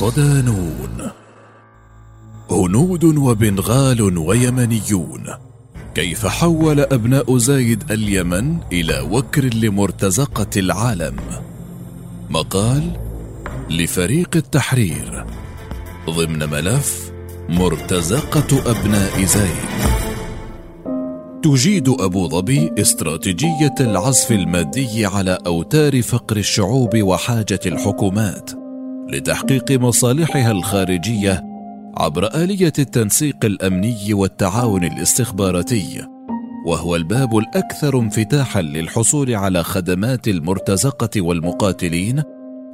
صدانون هنود وبنغال ويمنيون. كيف حول أبناء زايد اليمن إلى وكر لمرتزقة العالم؟ مقال لفريق التحرير ضمن ملف مرتزقة أبناء زايد. تجيد أبو ظبي استراتيجية العزف المادي على أوتار فقر الشعوب وحاجة الحكومات لتحقيق مصالحها الخارجية عبر آلية التنسيق الأمني والتعاون الاستخباراتي وهو الباب الأكثر انفتاحا للحصول على خدمات المرتزقة والمقاتلين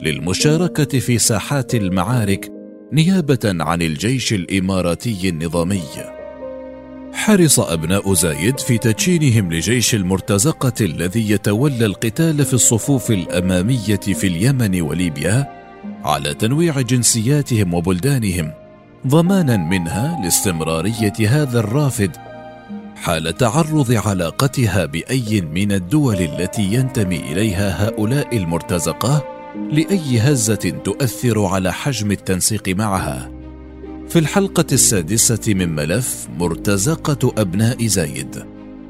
للمشاركة في ساحات المعارك نيابة عن الجيش الإماراتي النظامي. حرص أبناء زايد في تدشينهم لجيش المرتزقة الذي يتولى القتال في الصفوف الأمامية في اليمن وليبيا على تنويع جنسياتهم وبلدانهم ضمانا منها لاستمرارية هذا الرافد حال تعرض علاقتها بأي من الدول التي ينتمي إليها هؤلاء المرتزقة لأي هزة تؤثر على حجم التنسيق معها. في الحلقة السادسة من ملف مرتزقة أبناء زايد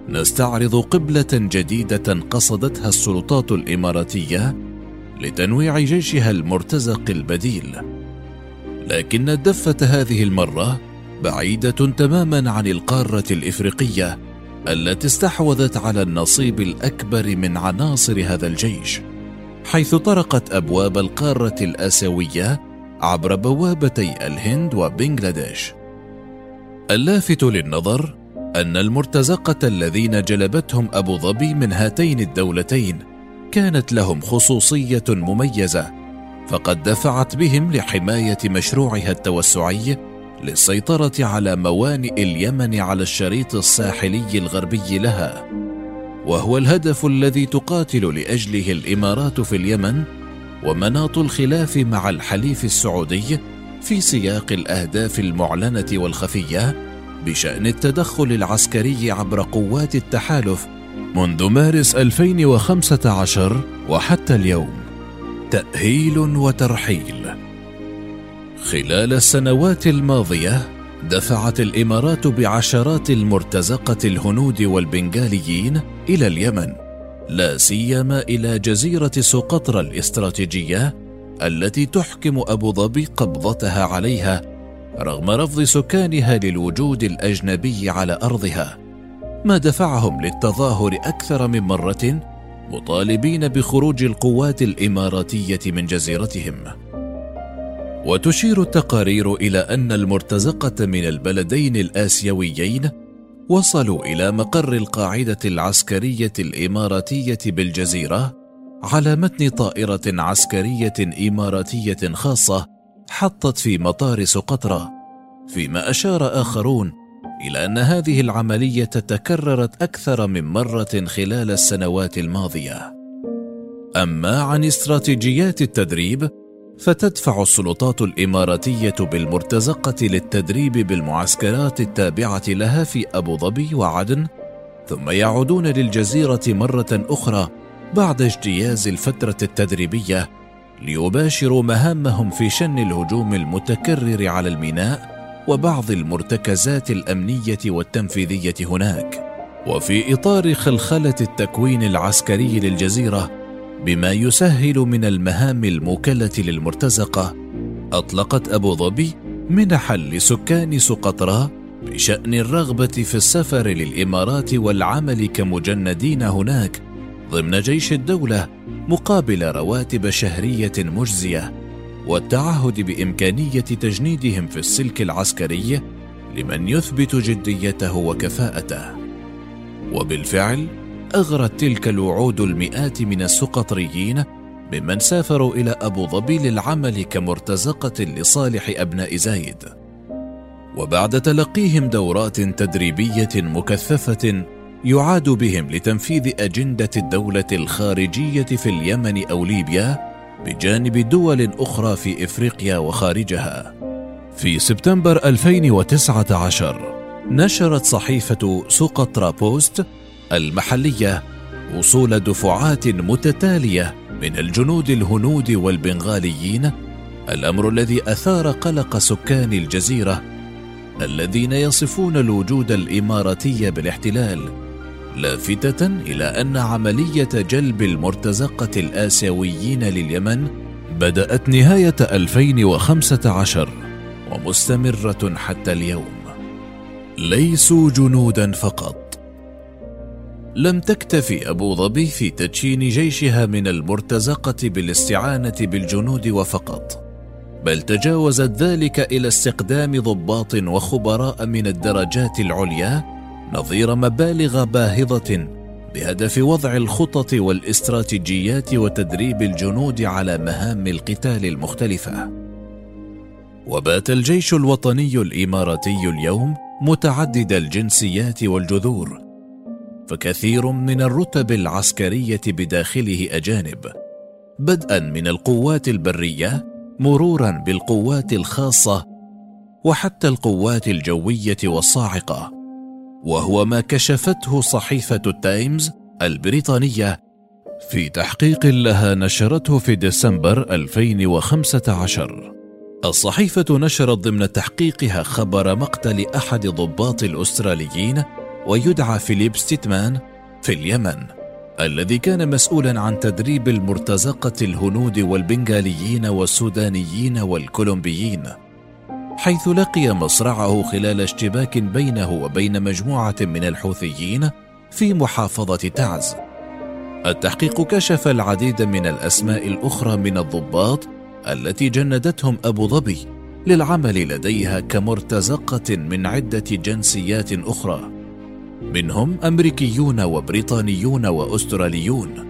نستعرض قبلة جديدة قصدتها السلطات الإماراتية لتنويع جيشها المرتزق البديل. لكن الدفة هذه المرة بعيدة تماما عن القارة الإفريقية التي استحوذت على النصيب الأكبر من عناصر هذا الجيش حيث طرقت أبواب القارة الآسيوية عبر بوابتي الهند وبنغلاديش. اللافت للنظر أن المرتزقة الذين جلبتهم أبو ظبي من هاتين الدولتين كانت لهم خصوصية مميزة فقد دفعت بهم لحماية مشروعها التوسعي للسيطرة على موانئ اليمن على الشريط الساحلي الغربي لها. وهو الهدف الذي تقاتل لأجله الإمارات في اليمن ومناط الخلاف مع الحليف السعودي في سياق الأهداف المعلنة والخفية بشأن التدخل العسكري عبر قوات التحالف منذ مارس 2015 وحتى اليوم. تأهيل وترحيل. خلال السنوات الماضية دفعت الإمارات بعشرات المرتزقة الهنود والبنغاليين إلى اليمن لا سيما إلى جزيرة سقطرى الاستراتيجية التي تحكم أبو ظبي قبضتها عليها رغم رفض سكانها للوجود الأجنبي على أرضها. ما دفعهم للتظاهر أكثر من مرة مطالبين بخروج القوات الإماراتية من جزيرتهم. وتشير التقارير إلى أن المرتزقة من البلدين الآسيويين وصلوا إلى مقر القاعدة العسكرية الإماراتية بالجزيرة على متن طائرة عسكرية إماراتية خاصة حطت في مطار سقطرى فيما أشار آخرون إلى أن هذه العملية تكررت أكثر من مرة خلال السنوات الماضية. أما عن استراتيجيات التدريب فتدفع السلطات الإماراتية بالمرتزقة للتدريب بالمعسكرات التابعة لها في أبو ظبي وعدن ثم يعودون للجزيرة مرة أخرى بعد اجتياز الفترة التدريبية ليباشروا مهامهم في شن الهجوم المتكرر على الميناء وبعض المرتكزات الأمنية والتنفيذية هناك وفي إطار خلخلة التكوين العسكري للجزيرة بما يسهل من المهام الموكلة للمرتزقة أطلقت أبو ظبي منحا لسكان سقطرى بشأن الرغبة في السفر للإمارات والعمل كمجندين هناك ضمن جيش الدولة مقابل رواتب شهرية مجزية. والتعهد بإمكانية تجنيدهم في السلك العسكري لمن يثبت جديته وكفاءته. وبالفعل أغرت تلك الوعود المئات من السقطريين ممن سافروا إلى أبو ظبي للعمل كمرتزقة لصالح أبناء زايد. وبعد تلقيهم دورات تدريبية مكثفة يعاد بهم لتنفيذ أجندة الدولة الخارجية في اليمن أو ليبيا بجانب دول أخرى في إفريقيا وخارجها. في سبتمبر 2019 نشرت صحيفة سقطرا بوست المحلية وصول دفعات متتالية من الجنود الهنود والبنغاليين الأمر الذي أثار قلق سكان الجزيرة الذين يصفون الوجود الإماراتي بالاحتلال لافتة إلى أن عملية جلب المرتزقة الآسيويين لليمن بدأت نهاية 2015 ومستمرة حتى اليوم. ليسوا جنودا فقط. لم تكتفي أبو ظبي في تدشين جيشها من المرتزقة بالاستعانة بالجنود وفقط بل تجاوزت ذلك إلى استقدام ضباط وخبراء من الدرجات العليا نظير مبالغ باهظة بهدف وضع الخطط والاستراتيجيات وتدريب الجنود على مهام القتال المختلفة. وبات الجيش الوطني الإماراتي اليوم متعدد الجنسيات والجذور فكثير من الرتب العسكرية بداخله أجانب بدءا من القوات البرية مرورا بالقوات الخاصة وحتى القوات الجوية والصاعقة. وهو ما كشفته صحيفة التايمز البريطانية في تحقيق لها نشرته في ديسمبر 2015 الصحيفة نشرت ضمن تحقيقها خبر مقتل أحد ضباط الأستراليين ويدعى فيليب ستيتمان في اليمن الذي كان مسؤولا عن تدريب المرتزقة الهنود والبنغاليين والسودانيين والكولومبيين. حيث لقي مصرعه خلال اشتباك بينه وبين مجموعة من الحوثيين في محافظة تعز. التحقيق كشف العديد من الأسماء الأخرى من الضباط التي جندتهم أبو ظبي للعمل لديها كمرتزقة من عدة جنسيات أخرى. منهم أمريكيون وبريطانيون وأستراليون.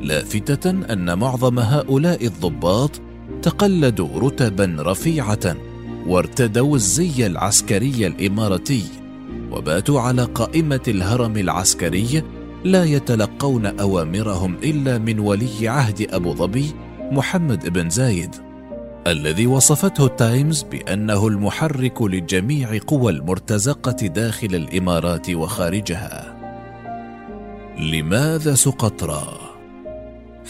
لافتة أن معظم هؤلاء الضباط تقلدوا رتبا رفيعة وارتدوا الزي العسكري الإماراتي وباتوا على قائمة الهرم العسكري لا يتلقون أوامرهم إلا من ولي عهد أبو ظبي محمد بن زايد الذي وصفته التايمز بأنه المحرك لجميع قوى المرتزقة داخل الإمارات وخارجها. لماذا سقطرى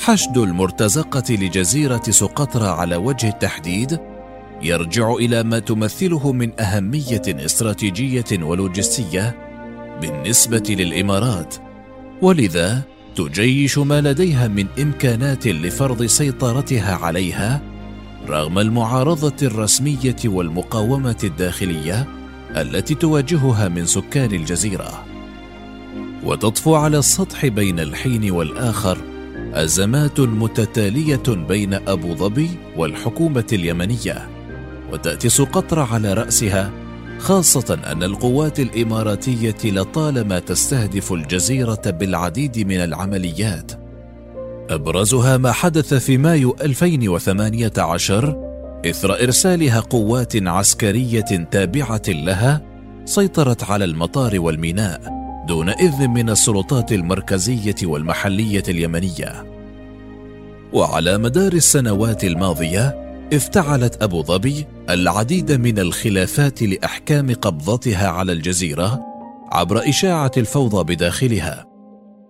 حشد المرتزقة لجزيرة سقطرى على وجه التحديد يرجع إلى ما تمثله من أهمية استراتيجية ولوجستية بالنسبة للإمارات. ولذا تجيش ما لديها من إمكانات لفرض سيطرتها عليها رغم المعارضة الرسمية والمقاومة الداخلية التي تواجهها من سكان الجزيرة. وتطفو على السطح بين الحين والآخر أزمات متتالية بين أبو ظبي والحكومة اليمنية. وتأتي سقطرى على رأسها خاصة أن القوات الإماراتية لطالما تستهدف الجزيرة بالعديد من العمليات. أبرزها ما حدث في مايو 2018 إثر إرسالها قوات عسكرية تابعة لها سيطرت على المطار والميناء دون إذن من السلطات المركزية والمحلية اليمنية. وعلى مدار السنوات الماضية افتعلت أبو ظبي العديد من الخلافات لأحكام قبضتها على الجزيرة عبر إشاعة الفوضى بداخلها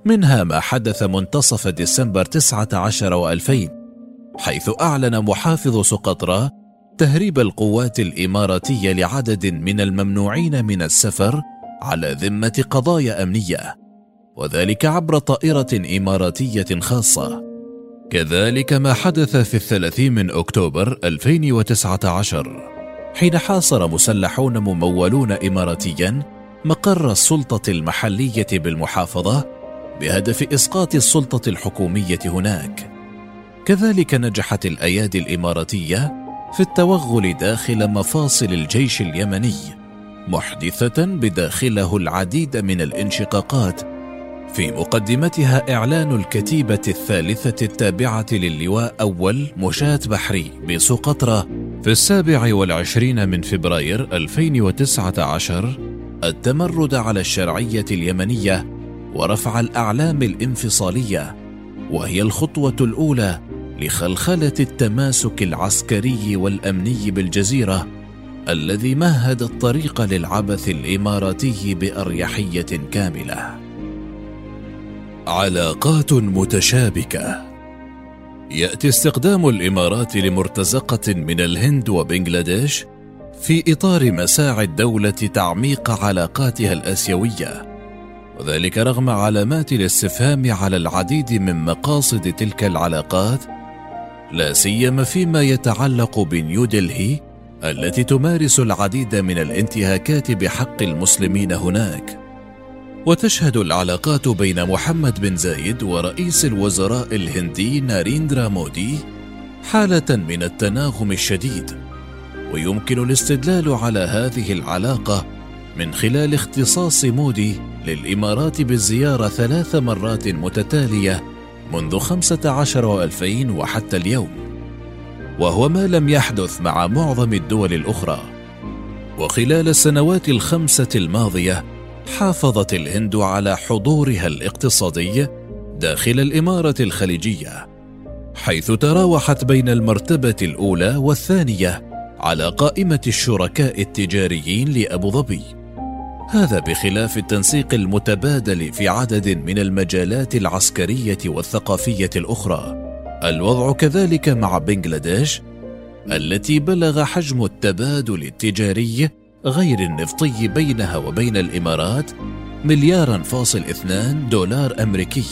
منها ما حدث منتصف ديسمبر 19 و2000 حيث أعلن محافظ سقطرى تهريب القوات الإماراتية لعدد من الممنوعين من السفر على ذمة قضايا أمنية وذلك عبر طائرة إماراتية خاصة. كذلك ما حدث في الثلاثين من أكتوبر 2019 حين حاصر مسلحون ممولون إماراتيا مقر السلطة المحلية بالمحافظة بهدف إسقاط السلطة الحكومية هناك. كذلك نجحت الأيادي الإماراتية في التوغل داخل مفاصل الجيش اليمني محدثة بداخله العديد من الانشقاقات في مقدمتها إعلان الكتيبة الثالثة التابعة للواء أول مشاة بحري بسقطرى في السابع والعشرين من فبراير 2019 التمرد على الشرعية اليمنية ورفع الأعلام الانفصالية وهي الخطوة الأولى لخلخلة التماسك العسكري والأمني بالجزيرة الذي مهد الطريق للعبث الإماراتي بأريحية كاملة. علاقات متشابكة. يأتي استخدام الإمارات لمرتزقة من الهند وبنغلاديش في إطار مساعي الدولة تعميق علاقاتها الآسيوية. وذلك رغم علامات الاستفهام على العديد من مقاصد تلك العلاقات لا سيما فيما يتعلق بنيودلهي التي تمارس العديد من الانتهاكات بحق المسلمين هناك. وتشهد العلاقات بين محمد بن زايد ورئيس الوزراء الهندي ناريندرا مودي حالة من التناغم الشديد ويمكن الاستدلال على هذه العلاقة من خلال اختصاص مودي للإمارات بالزيارة ثلاث مرات متتالية منذ خمسة عشر وألفين وحتى اليوم وهو ما لم يحدث مع معظم الدول الأخرى. وخلال السنوات الخمسة الماضية حافظت الهند على حضورها الاقتصادي داخل الإمارة الخليجية حيث تراوحت بين المرتبة الأولى والثانية على قائمة الشركاء التجاريين لأبو ظبي. هذا بخلاف التنسيق المتبادل في عدد من المجالات العسكرية والثقافية الأخرى. الوضع كذلك مع بنغلاديش التي بلغ حجم التبادل التجاري غير النفطي بينها وبين الإمارات مليارا فاصل اثنان دولار أمريكي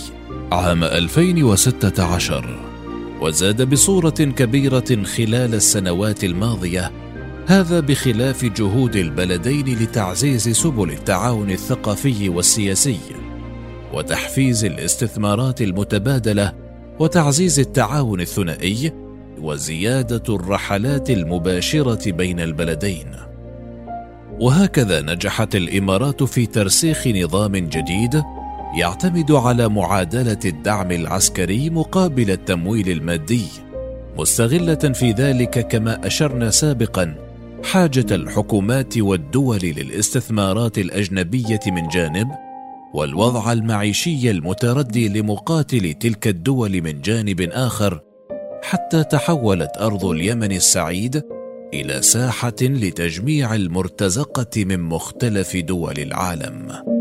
عام 2016 وزاد بصورة كبيرة خلال السنوات الماضية هذا بخلاف جهود البلدين لتعزيز سبل التعاون الثقافي والسياسي وتحفيز الاستثمارات المتبادلة وتعزيز التعاون الثنائي وزيادة الرحلات المباشرة بين البلدين. وهكذا نجحت الإمارات في ترسيخ نظام جديد يعتمد على معادلة الدعم العسكري مقابل التمويل المادي مستغلة في ذلك كما أشرنا سابقا حاجة الحكومات والدول للاستثمارات الأجنبية من جانب والوضع المعيشي المتردي لمقاتل تلك الدول من جانب آخر حتى تحولت أرض اليمن السعيد إلى ساحة لتجميع المرتزقة من مختلف دول العالم.